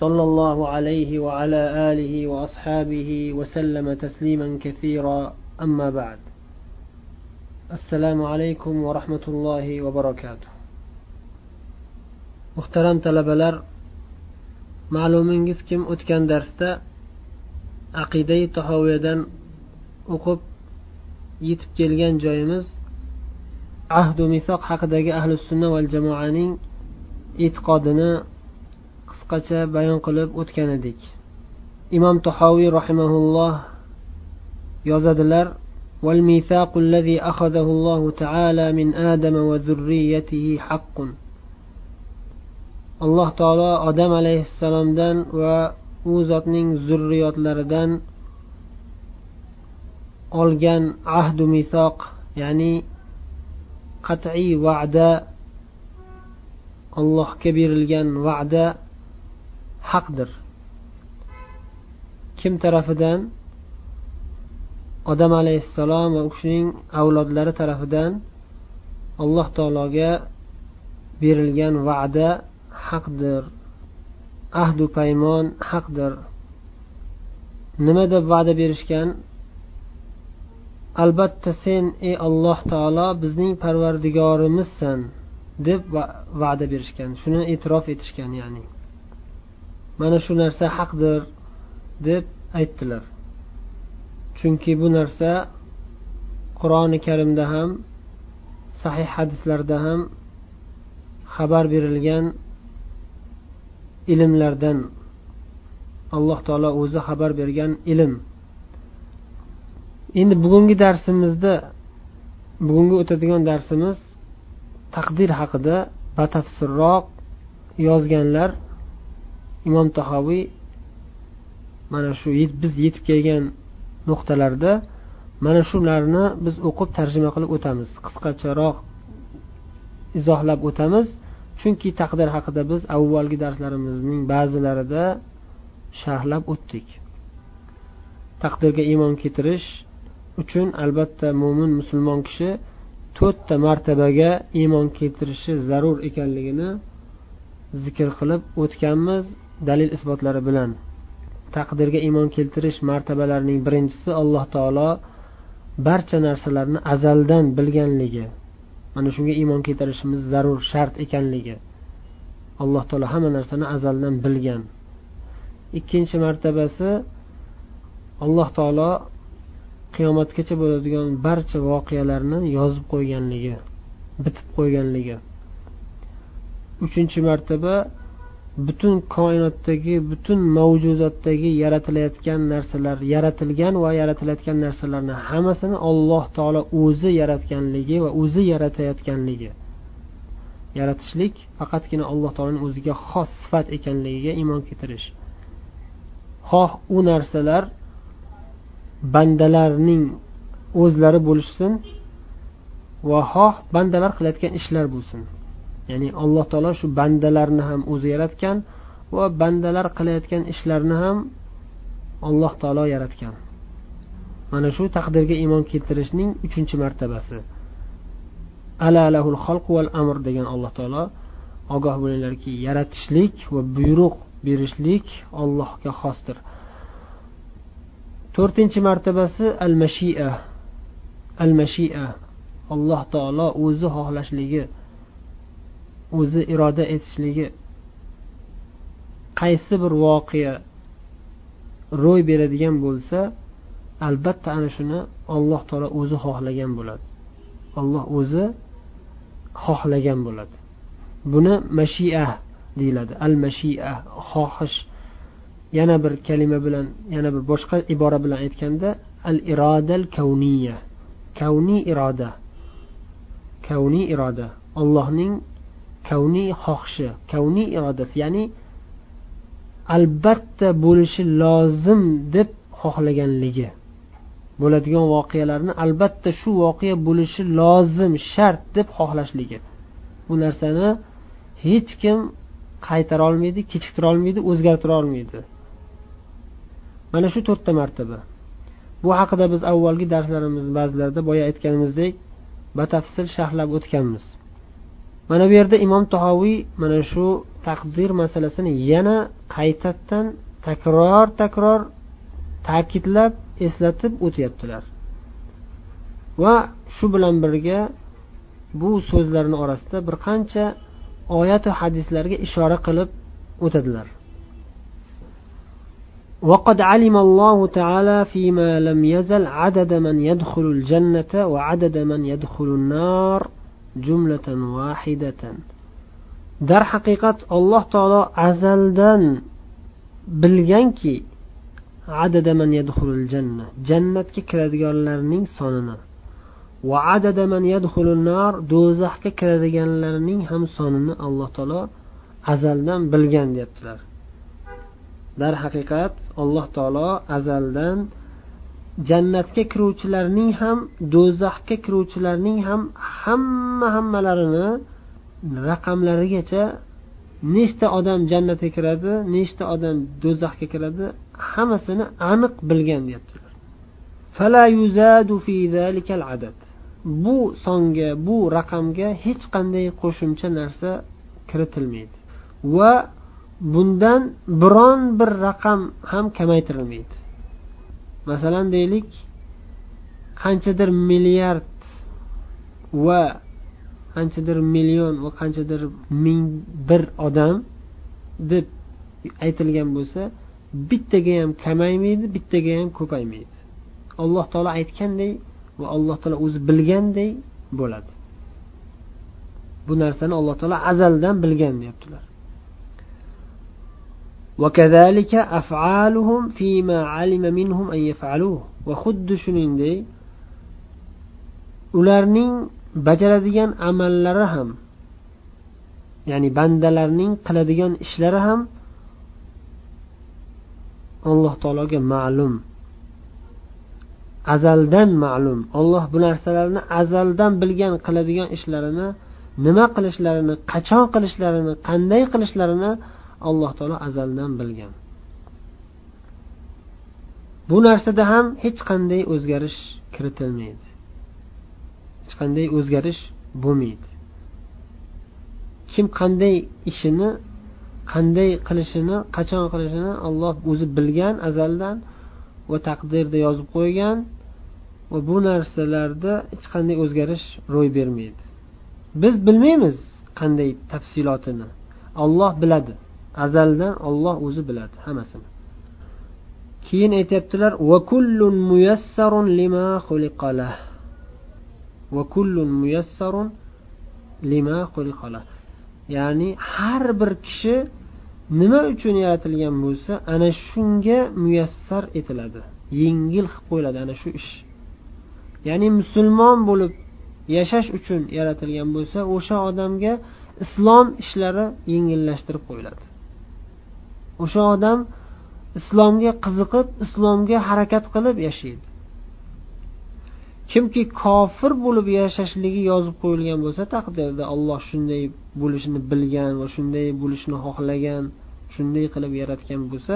صلى الله عليه وعلى آله وأصحابه وسلم تسليما كثيرا أما بعد السلام عليكم ورحمة الله وبركاته محترم talabalar ma'lumingiz kim o'tgan darsda aqidai tahoviyadan o'qib yetib kelgan joyimiz ahdu misoq haqidagi ahli sunna val jamoaning e'tiqodini qisqacha bayon qilib o'tgan edik imom tahoviy rahimaulloh yozadilar والميثاق الذي أخذه الله تعالى من آدم وذريته حق alloh taolo odam alayhissalomdan va u zotning zurriyotlaridan olgan ahdu misoq ya'ni qat'iy va'da allohga berilgan va'da haqdir. Kim tarafidan odam alayhissalom va u kishining avlodlari tarafidan alloh taologa berilgan va'da haqdir. Ahdu paymon haqdir. Nima deb va'da berishgan? Albatta sen ey alloh taolo bizning parvardigorimizsan deb va'da berishgan shuni e'tirof etishgan ya'ni. Mana shu narsa haqdir deb aytdilar. Chunki bu narsa qur'oni karimda ham sahih hadislarda ham xabar berilgan ilmlardan alloh taolo o'zi xabar bergan ilm. Endi bugungi darsimizda bugungi o'tadigan darsimiz taqdir haqida batafsilroq yozganlar imom tahoviy mana shu biz yetib kelgan nuqtalarda mana shularni biz o'qib tarjima qilib o'tamiz. Qisqacharoq izohlab o'tamiz. Chunki taqdir haqida biz avvalgi darslarimizning ba'zilarida sharhlab o'tdik. Taqdirga iymon keltirish uchun albatta mo'min musulmon kishi to'rtta martabaga iymon keltirishi zarur ekanligini zikr qilib o'tganmiz. Dalil isbotlari bilan taqdirga iymon keltirish martabalarining birinchisi alloh taolo barcha narsalarni azaldan bilganligi mana shunga iymon keltirishimiz zarur shart ekanligi alloh taolo hamma narsani azaldan bilgan. Ikkinchi martabasi alloh taolo qiyomatgacha bo'ladigan barcha voqealarni yozib qo'yganligi bitib qo'yganligi. Uchinchi martaba butun koinotdagi butun mavjudotdagi yaratilayotgan narsalar yaratilgan va yaratilayotgan narsalarni hammasini alloh taolo o'zi yaratganligi va o'zi yaratayotganligi. Yaratishlik faqatgina alloh taoloni o'ziga xos sifat ekanligiga iymon keltirish. Xoh u narsalar bandalarning o'zlari bo'lishsin va xoh bandalar qilayotgan ishlar bo'lsin. Ya'ni alloh taolo shu bandalarni ham o'zi yaratgan va bandalar qilayotgan ishlarni ham alloh taolo yaratgan. Mana shu taqdirga iymon keltirishning uchinchi martabasi. Alalahul xalq val amr degan alloh taolo ogoh bo'linglarki yaratishlik va buyruq berishlik allohga xosdir. To'rtinchi martabasi al mashia al mashia alloh taolo o'zi xohlashligi o'zi iroda etishligi qaysi bir voqea ro'y beradigan bo'lsa albatta ana shuni alloh taolo o'zi xohlagan bo'ladi. Alloh o'zi xohlagan bo'ladi. Buni mashia deyiladi. Al mashia xohish. Yana bir kalima bilan yana bir boshqa ibora bilan aytganda al irodal kavniya. Kavniy iroda. Kavniy iroda. Allohning kavniy xohishi kavniy irodasi ya'ni albatta bo'lishi lozim deb xohlaganligi. Bo'ladigan voqealarni albatta shu voqea bo'lishi lozim shart deb xohlashligi. Bu narsani hech kim qaytara olmaydi kechiktira olmaydi o'zgartira olmaydi. Mana shu to'rtta martaba. Bu haqida biz avvalgi darslarimiz ba'zilarida boya aytganimizdek batafsil sharhlab o'tganmiz. mana bu yerda imom tahoviy mana shu taqdir masalasini yana qaytadan takror takror ta'kidlab eslatib o'tyaptilar va shu bilan birga bu so'zlarni orasida bir qancha oyatu hadislarga ishora qilib o'tadilar وقد علم الله تعالى فيما لم يزل عدد من يدخل الجنة وعدد من يدخل النار jumlatan vahidatan darhaqiqat alloh taolo azaldan bilganki janna jannatga kiradiganlarning sonini va adadaman yadxulunnar do'zaxga kiradiganlarning ham sonini alloh taolo azaldan bilgan deyaptilar darhaqiqat alloh taolo azaldan jannatga kiruvchilarning ham do'zaxga kiruvchilarning ham hamma hammalarini raqamlarigacha nechta odam jannatga kiradi nechta odam do'zaxga kiradi hammasini aniq bilgan deyaptilar. Bu songa bu raqamga hech qanday qo'shimcha narsa kiritilmaydi. Va bundan biron bir raqam ham kamaytirilmaydi. Masalan deylik qanchadir milliard va qanchadir million va qanchadir ming bir odam deb aytilgan bo'lsa bittaga ham kamaymaydi bittaga ham ko'paymaydi. Alloh taolo aytganday va alloh taolo o'zi bilganday bo'ladi. Bu narsani alloh taolo azaldan bilgan deyaptilar. وكذلك أفعالهم فيما علم منهم أن يفعلوه وخد shuningdek ularning bajaradigan amallari ham ya'ni bandalarning qiladigan ishlari ham alloh taologa ma'lum azaldan ma'lum olloh bu narsalarni azaldan bilgan qiladigan ishlarini nima qilishlarini qachon qilishlarini qanday qilishlarini alloh taolo azaldan bilgan. Bu narsada ham hech qanday o'zgarish kiritilmaydi. Hech qanday o'zgarish bo'lmaydi. Kim qanday ishini qanday qilishini qachon qilishini olloh o'zi bilgan azaldan va taqdirda yozib qo'ygan va bu narsalarda hech qanday o'zgarish ro'y bermaydi. Biz bilmaymiz qanday tafsilotini. Olloh biladi. Azaldan olloh o'zi biladi hammasini. Keyin aytyaptilar ya'ni har bir kishi nima uchun yaratilgan bo'lsa ana shunga muyassar etiladi. Yengil qilib qo'yiladi ana shu ish. Ya'ni musulmon bo'lib yashash uchun yaratilgan bo'lsa o'sha odamga islom ishlari yengillashtirib qo'yiladi. O'sha odam islomga qiziqib islomga harakat qilib yashaydi. Kimki kofir bo'lib yashashligi yozib qo'yilgan bo'lsa taqdirda olloh shunday bo'lishini bilgan va shunday bo'lishini xohlagan shunday qilib yaratgan bo'lsa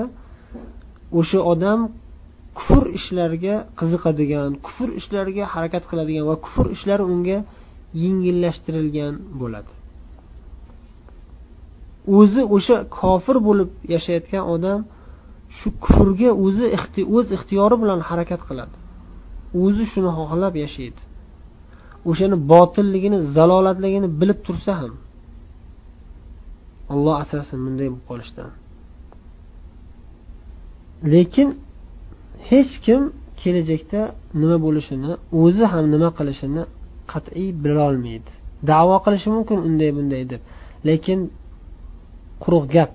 o'sha odam kufr ishlariga qiziqadigan kufr ishlariga harakat qiladigan va kufr ishlari unga yengillashtirilgan bo'ladi. O'zi o'sha kofir bo'lib yashayotgan odam shu kufrga o'zi o'z ixtiyori bilan harakat qiladi. O'zi shuni xohlab yashaydi. O'shani botilligini zalolatligini bilib tursa ham olloh asrasin bunday bo'lib qolishdan. Lekin hech kim kelajakda nima bo'lishini o'zi ham nima qilishini qat'iy bilolmaydi. Davo qilishi mumkin unday bunday deb. Lekin quruq gap.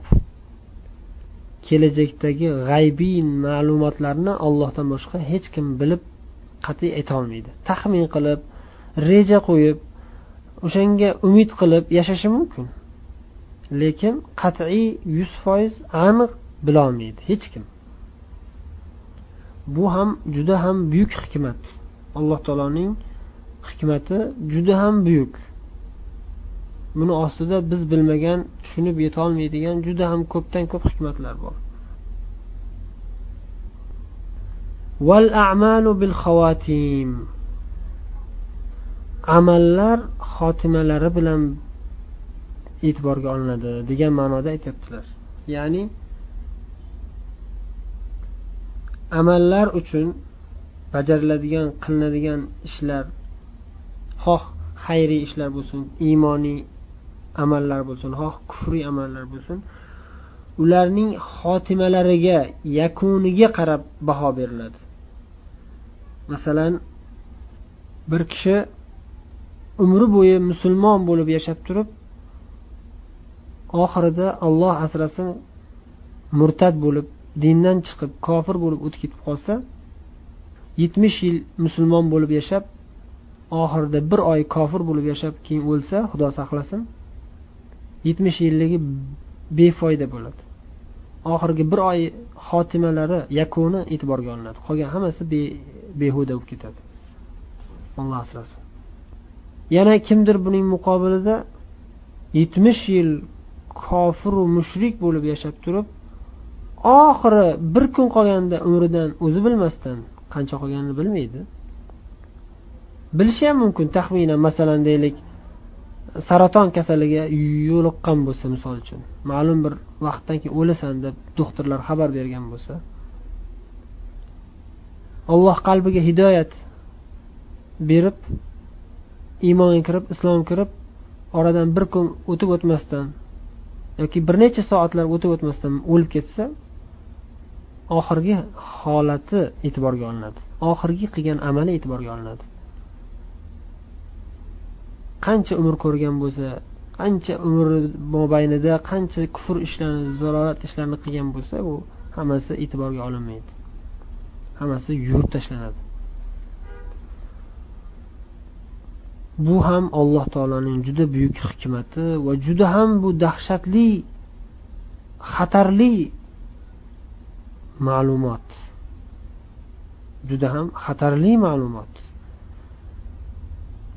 Kelajakdagi g'aybiy ma'lumotlarni ollohdan boshqa hech kim bilib qat'iy aytolmaydi taxmin qilib reja qo'yib o'shanga umid qilib yashashi mumkin. Lekin qat'iy yuz foiz aniq bilolmaydi hech kim. Bu ham juda ham buyuk hikmat. Alloh taoloning hikmati juda ham buyuk. Buni ostida biz bilmagan tushunib yetolmaydigan juda ham ko'pdan ko'p hikmatlar bor. Val a'malu bil xavotim amallar xotimalari bilan e'tiborga olinadi degan ma'noda aytyaptilar. Ya'ni amallar uchun bajariladigan qilinadigan ishlar xoh xayriy ishlar bo'lsin iymoniy amallar bo'lsin xoh kufriy amallar bo'lsin ularning xotimalariga yakuniga qarab baho beriladi. Masalan bir kishi umri bo'yi musulmon bo'lib yashab turib oxirida olloh asrasin murtad bo'lib dindan chiqib kofir bo'lib o'tib ketib qolsa yetmish yil musulmon bo'lib yashab oxirida bir oy kofir bo'lib yashab keyin o'lsa xudo saqlasin yetmish yilligi befoyda bo'ladi. Oxirgi bir oy xotimalari yakuni e'tiborga olinadi. Qolgan hammasi behuda bo'lib ketadi. Alloh asrasin. Yana kimdir buning muqobilida yetmish yil kofiru mushrik bo'lib yashab turib oxiri bir kun qolganda umridan o'zi bilmasdan qancha qolganini bilmaydi. Bilishi ham mumkin taxminan masalan deylik saraton kasaliga yo'liqqan bo'lsa misol uchun ma'lum bir vaqtdan keyin o'lasan deb doktorlar xabar bergan bo'lsa alloh qalbiga hidoyat berib iymonga kirib islomga kirib oradan bir kun o'tib o'tmasdan yoki bir necha soatlar o'tib o'tmasdan o'lib ketsa oxirgi holati e'tiborga olinadi. Oxirgi qilgan amali e'tiborga olinadi. Qancha umr ko'rgan bo'lsa qancha umri mobaynida qancha kufr ishlarini zalolat ishlarini qilgan bo'lsa u hammasi e'tiborga olinmaydi. Hammasi yuvib tashlanadi. Bu ham alloh taoloning juda buyuk hikmati va juda ham bu dahshatli xatarli ma'lumot. Juda ham xatarli ma'lumot.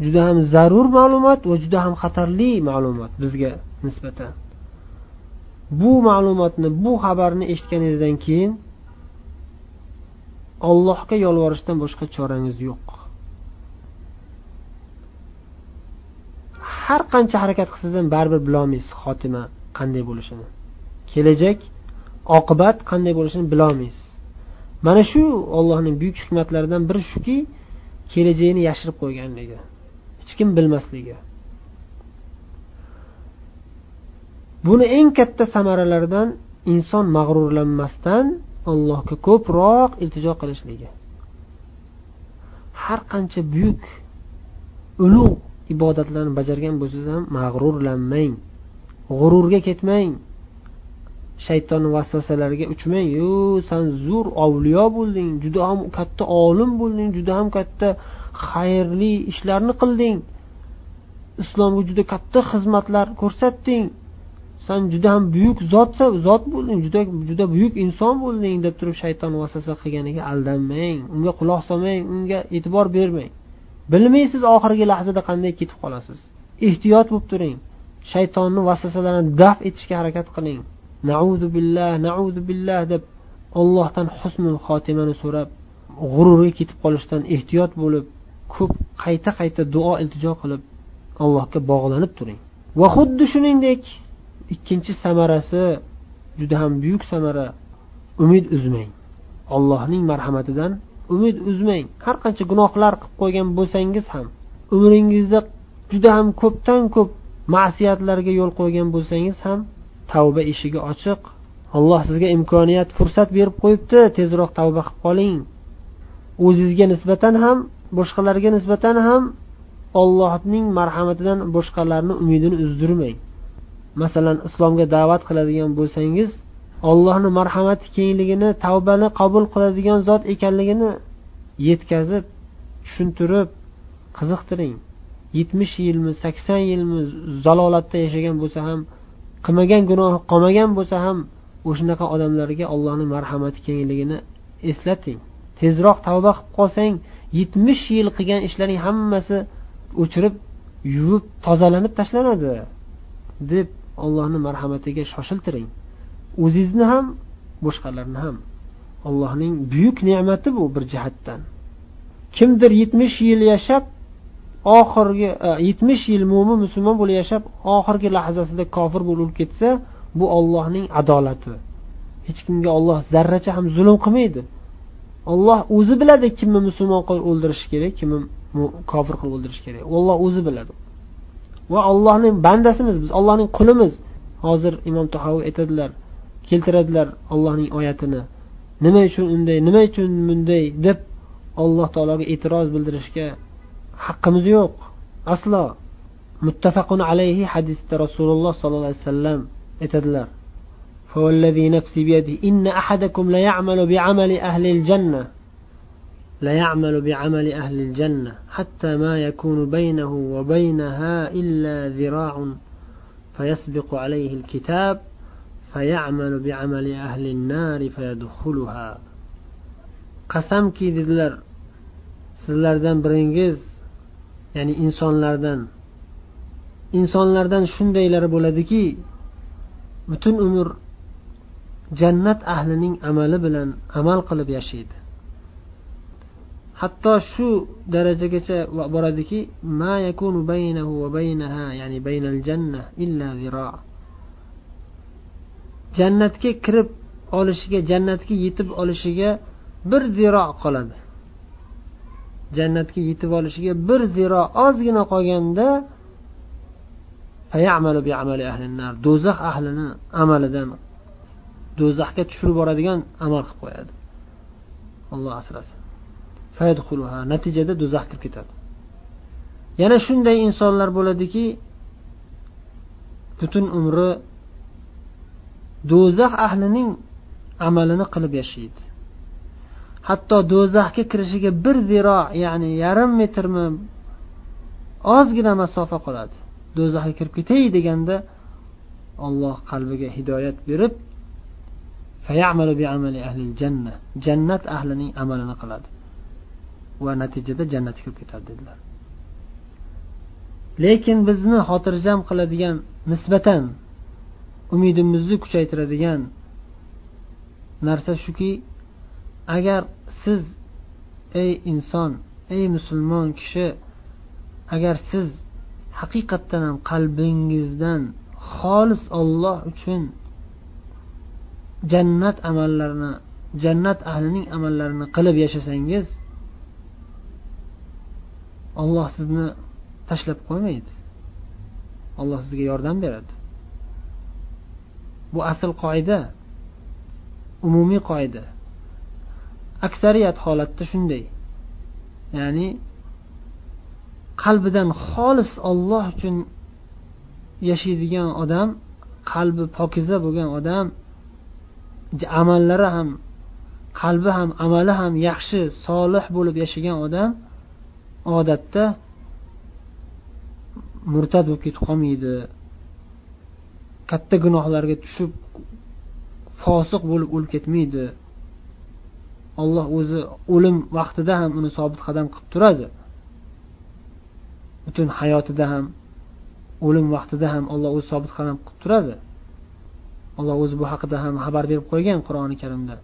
Juda ham zarur ma'lumot va juda ham xatarli ma'lumot bizga nisbatan. Bu ma'lumotni bu xabarni eshitganingizdan keyin ollohga yolvorishdan boshqa chorangiz yo'q. Har qancha harakat qilsangiz ham baribir bilolmaysiz xotima qanday bo'lishini. Kelajak oqibat qanday bo'lishini bilolmaysiz. Mana shu ollohning buyuk hikmatlaridan biri shuki kelajagini yashirib qo'yganligi. Hech kim bilmasligi. Buni eng katta samaralaridan inson mag'rurlanmasdan allohga ko'proq iltijo qilishligi. Har qancha buyuk ulug' ibodatlarni bajargan bo'lsangiz ham mag'rurlanmang g'ururga ketmang shaytonni vasvasalariga uchmang. Yo san zo'r avliyo bo'lding juda ham katta olim bo'lding juda ham katta xayrli ishlarni qilding. Islomga juda katta xizmatlar ko'rsatding san juda ham buyuk zotsa zot bo'lding juda juda buyuk inson bo'lding deb turib shayton vasvasa qilganiga aldanmang unga quloq solmang unga e'tibor bermang. Bilmaysiz oxirgi lahzada qanday ketib qolasiz. Ehtiyot bo'lib turing. Shaytonni vasvasalarini daf etishga harakat qiling. Naudu billah naudu billah deb ollohdan husnul xotimani so'rab g'ururga ketib qolishdan ehtiyot bo'lib ko'p qayta qayta duo iltijo qilib allohga bog'lanib turing. Va xuddi shuningdek ikkinchi samarasi juda ham buyuk samara umid uzmang. Allohning marhamatidan umid uzmang. Har qancha gunohlar qilib qo'ygan bo'lsangiz ham umringizda juda ham ko'pdan ko'p ma'siyatlarga yo'l qo'ygan bo'lsangiz ham tavba eshigi ochiq. Alloh sizga imkoniyat fursat berib qo'yibdi. Tezroq tavba qilib qoling. O'zizga nisbatan ham boshqalarga nisbatan ham ollohning marhamatidan boshqalarni umidini uzdirmang. Masalan islomga da'vat qiladigan bo'lsangiz ollohni marhamati kengligini tavbani qabul qiladigan zot ekanligini yetkazib tushuntirib qiziqtiring. Yetmish yilmi sakson yilmi zalolatda yashagan bo'lsa ham qilmagan gunohi qolmagan bo'lsa ham o'shanaqa odamlarga ollohni marhamati kengligini eslating. Tezroq tavba qilib qolsang yetmish yil qilgan ishlaring hammasi o'chirib yuvib tozalanib tashlanadi deb ollohni marhamatiga shoshiltiring. O'zingizni ham boshqalarni ham. Allohning buyuk ne'mati bu bir jihatdan. Kimdir yetmish yil yashab oxirgi e, yetmish yil mo'min musulmon bo'lib yashab oxirgi lahzasida kofir bo'lib ketsa bu ollohning adolati. Hech kimga olloh zarracha ham zulm qilmaydi. Olloh o'zi biladi kimni musulmon qilib o'ldirish kerak kimni kofir qilib o'ldirish kerak. Olloh o'zi biladi. Va ollohning bandasimiz biz ollohning qulimiz. Hozir imom tahoviy aytadilar keltiradilar ollohning oyatini. Nima uchun unday nima uchun bunday deb alloh taologa e'tiroz bildirishga haqqimiz yo'q. Aslo. Muttafaqun alayhi hadisda rasululloh sollallohu alayhi vasallam aytadilar. فوالذي نفسي بيده. إن أحدكم ليعمل بعمل أهل الجنة. ليعمل بعمل أهل الجنة حتى ما يكون بينه وبينها إلا ذراع فيسبق عليه الكتاب فيعمل بعمل أهل النار فيدخلها. qasamki dedilar sizlardan biringiz ya'ni insonlardan insonlardan shundaylari bo'ladiki butun umr jannat ahlining amali bilan amal qilib yashaydi. Hatto shu darajagacha boradiki ma yakunu baynahu va baynaha ya'ni baynal janna illa zira. Jannatga kirib olishiga jannatga yetib olishiga bir ziro qoladi. Jannatga yetib olishiga bir ziro ozgina qolganda do'zax ahlini amalidan do'zaxga tushirib yuboradigan amal qilib qo'yadi. Alloh asrasin. Natijada do'zax kirib ketadi. Yana shunday insonlar bo'ladiki butun umri do'zax ahlining amalini qilib yashaydi. Hatto do'zaxga kirishiga bir ziro ya'ni yarim metrmi ozgina masofa qoladi. Do'zaxga kirib ketay deganda olloh qalbiga hidoyat berib jannat ahlining amalini qiladi va natijada jannatga kirib ketadi dedilar lekin bizni xotirjam qiladigan nisbatan umidimizni kuchaytiradigan narsa shuki agar siz ey inson ey musulmon kishi agar siz haqiqatdan ham qalbingizdan xolis olloh uchun jannat amallarini jannat ahlining amallarini qilib yashasangiz olloh sizni tashlab qo'ymaydi. Olloh sizga yordam beradi. Bu asl qoida umumiy qoida. Aksariyat holatda shunday. Ya'ni qalbidan xolis olloh uchun yashaydigan odam qalbi pokiza bo'lgan odam amallari ham qalbi ham amali ham yaxshi solih bo'lib yashagan odam odatda murtad bo'lib ketib qolmaydi. Katta gunohlarga tushib fosiq bo'lib o'lib ketmaydi. Olloh o'zi o'lim vaqtida ham uni sobit qadam qilib turadi. Butun hayotida ham o'lim vaqtida ham olloh o'zi sobit qadam qilib turadi. Alloh o'zi bu haqida ham xabar berib qo'ygan qur'oni karimda.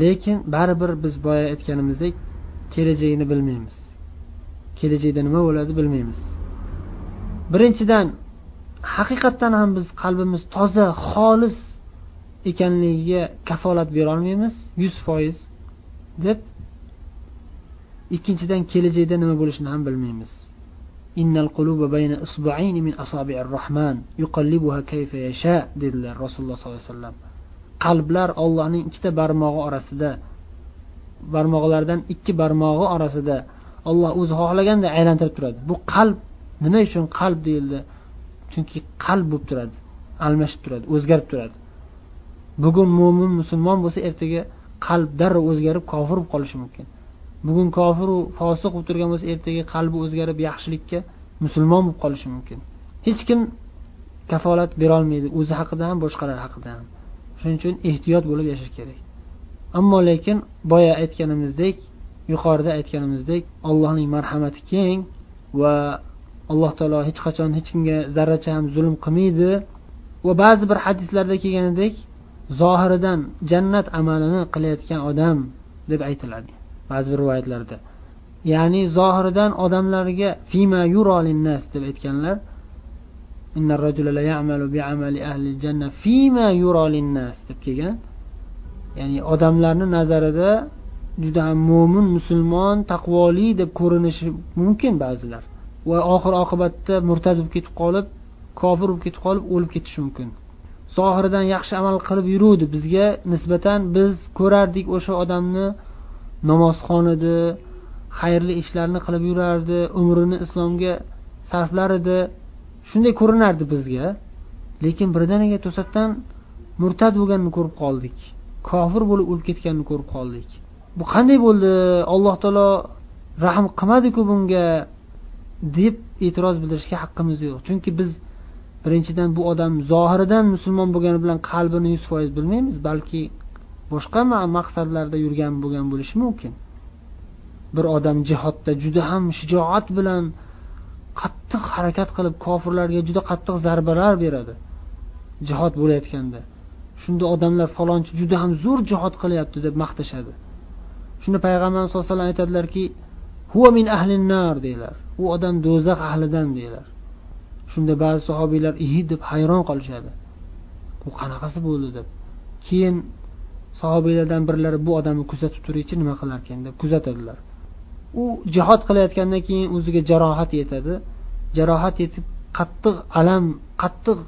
Lekin baribir biz boya aytganimizdek kelajagini bilmaymiz. Kelajakda nima bo'ladi bilmaymiz. Birinchidan haqiqatdan ham biz qalbimiz toza xolis ekanligiga kafolat berolmaymiz yuz foiz deb. Ikkinchidan kelajakda nima bo'lishini ham bilmaymiz. Innal quluba bayna isba'ayni min asabi'ir rahman yuqallibuha kayfa yasha dedilar rasululloh sollallohu alayhi vasallam. Qalblar ollohning ikkita barmog'i orasida barmoqlaridan ikki barmog'i orasida olloh o'zi xohlaganda aylantirib turadi. Bu qalb nima uchun qalb deyildi? Chunki qalb bo'lib turadi almashib turadi o'zgarib turadi. Bugun mo'min musulmon bo'lsa ertaga qalb darrov o'zgarib kofir bo'lib qolishi mumkin. Bugun kofiru fosiq bo'lib turgan bo'lsa ertaga qalbi o'zgarib yaxshilikka musulmon bo'lib qolishi mumkin. Hech kim kafolat berolmaydi o'zi haqida ham boshqalar haqida ham. Shuning uchun ehtiyot bo'lib yashash kerak. Ammo lekin boya aytganimizdek yuqorida aytganimizdek allohning marhamati keng va alloh taolo hech qachon hech kimga zarracha ham zulm qilmaydi. Va ba'zi bir hadislarda kelganidek zohiridan jannat amalini qilayotgan odam deb aytiladi. Ba'zi bir rivoyatlarda. Ya'ni zohiridan odamlarga fima yurolinnas deb aytganlar. Deb kelgan. Ya'ni odamlarni nazarida juda ham mo'min musulmon taqvoli deb ko'rinishi mumkin ba'zilar. Va oxir oqibatda murtad bo'lib ketib qolib kofir bo'lib ketib qolib o'lib ketishi mumkin. Zohiridan yaxshi amal qilib yuruvdi bizga nisbatan biz ko'rardik o'sha odamni namozxon edi xayrli ishlarni qilib yurardi umrini islomga sarflar edi shunday ko'rinardi bizga. Lekin birdaniga to'satdan murtad bo'lganini ko'rib qoldik. Kofir bo'lib o'lib ketganini ko'rib qoldik. Bu qanday bo'ldi? Alloh taolo rahm qilmadiku bunga deb e'tiroz bildirishga haqqimiz yo'q. Chunki biz birinchidan bu odam zohiridan musulmon bo'lgani bilan qalbini yuz foiz bilmaymiz balki boshqa maqsadlarda yurgan bo'lgan bo'lishi mumkin. Bir odam jihodda juda ham shijoat bilan qattiq harakat qilib kofirlarga juda qattiq zarbalar beradi. Jihod bo'layotganda. Shunda odamlar falonchi juda ham zo'r jihod qilyapti deb maqtashadi. Shunda payg'ambarimiz sallallohu alayhi vasallam aytadilarki huva min ahli nar deydilar u odam do'zax ahlidan deydilar shunda ba'zi sahobiylar ihi deb hayron qolishadi. Bu qanaqasi bo'ldi? deb. Keyin sahobiylardan birlari bu odamni kuzatib turaychi nima qilarkan deb kuzatadilar. U jihod qilayotgandan keyin o'ziga jarohat yetadi. Jarohat yetib qattiq alam qattiq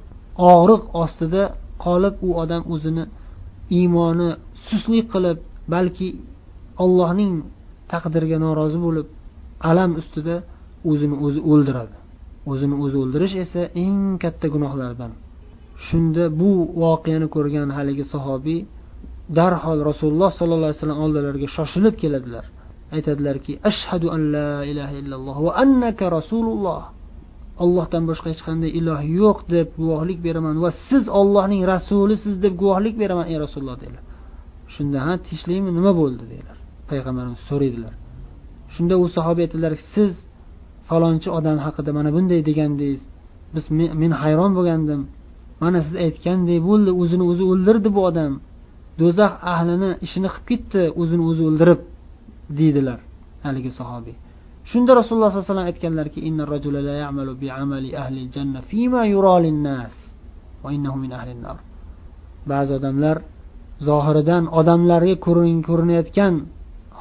og'riq ostida qolib u odam o'zini iymoni suslik qilib balki ollohning taqdiriga norozi bo'lib alam ustida o'zini o'zi o'ldiradi. O'zini o'zi o'ldirish esa eng katta gunohlardan. Shunda bu voqeani ko'rgan haligi sahobiy darhol rasululloh sollallohu alayhi vasallam oldilariga shoshilib keladilar. Aytadilarki ashhadu an la ilaha illalloh va annaka rasululloh. Ollohdan boshqa hech qanday iloh yo'q deb guvohlik beraman va siz ollohning rasulisiz deb guvohlik beraman ey rasululloh dedilar. Shunda ha tinchlikmi nima bo'ldi dedilar. Payg'ambarimiz so'raydilar. Shunda u sahoba aytadilarki siz falonchi odam haqida mana bunday degandingiz biz men hayron bo'lgandim. Mana siz aytgandek bo'ldi o'zini o'zi o'ldirdi bu odam. Do'zax ahlini ishini qilib ketdi o'zini o'zi o'ldirib deydilar haligi sahobiy. Shunda rasululloh sollallohu alayhi vasallam aytganlarki ba'zi odamlar zohiridan odamlarga ko'rinayotgan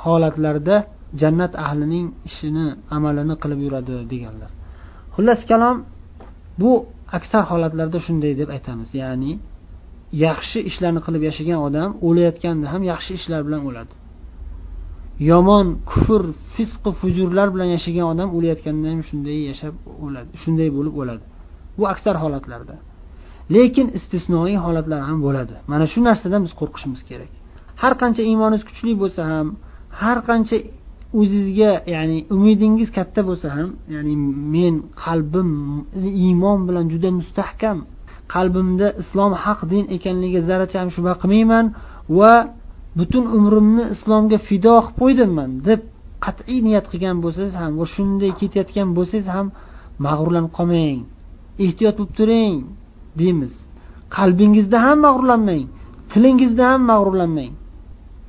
holatlarda jannat ahlining ishini amalini qilib yuradi deganlar. Xullas kalom bu aksar holatlarda shunday deb aytamiz. Ya'ni yaxshi ishlarni qilib yashagan odam o'layotganda ham yaxshi ishlar bilan o'ladi. Yomon kufr fisqi fujurlar bilan yashagan odam o'layotganda ham shunday yashab o'ladi shunday bo'lib o'ladi. Bu aksar holatlarda. Lekin istisnoiy holatlar ham bo'ladi. Mana shu narsadan biz qo'rqishimiz kerak. Har qancha iymoningiz kuchli bo'lsa ham har qancha o'zizga ya'ni umidingiz katta bo'lsa ham ya'ni men qalbim iymon bilan juda mustahkam qalbimda islom haq din ekanligiga zarracha ham shubha qilmayman va butun umrimni islomga fido qilib qo'ydimman deb qat'iy niyat qilgan bo'lsangiz ham va shunday ketayotgan bo'lsangiz ham mag'rurlanib qolmang ehtiyot bo'lib turing deymiz. Qalbingizda ham mag'rurlanmang tilingizda ham mag'rurlanmang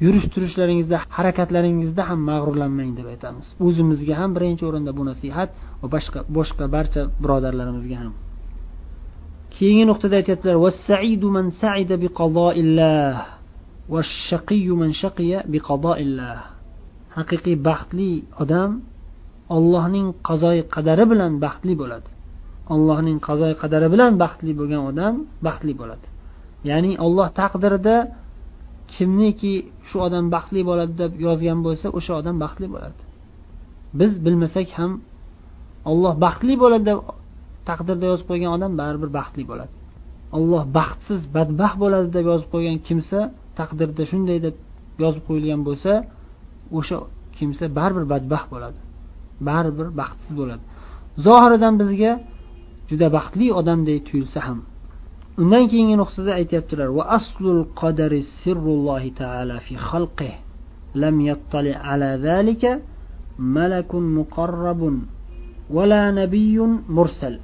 yurish turishlaringizda harakatlaringizda ham mag'rurlanmang deb aytamiz. O'zimizga ham birinchi o'rinda bu nasihat va boshqa boshqa barcha birodarlarimizga ham. Keyingi nuqtada aytyaptilar haqiqiy baxtli odam ollohning qazoyi qadari bilan baxtli bo'ladi. Allohning qazoyi qadari bilan baxtli bo'lgan odam baxtli bo'ladi. Ya'ni olloh taqdirida kimniki shu odam baxtli bo'ladi deb yozgan bo'lsa o'sha odam baxtli bo'ladi. Biz bilmasak ham olloh baxtli bo'ladi deb taqdirda yozib qo'ygan odam baribir baxtli bo'ladi. Olloh baxtsiz badbaxt bo'ladi deb yozib qo'ygan kimsa taqdirda shunday deb yozib qo'yilgan bo'lsa o'sha kimsa baribir badbaxt bo'ladi baribir baxtsiz bo'ladi. Zohiridan bizga juda baxtli odamdek tuyulsa ham undan keyingi nuqtada aytyaptilar va aslul qadari sirrullohi taala fi xalqih lam yattali ala zalika malakun muqarrabun vala nabiyyun mursal.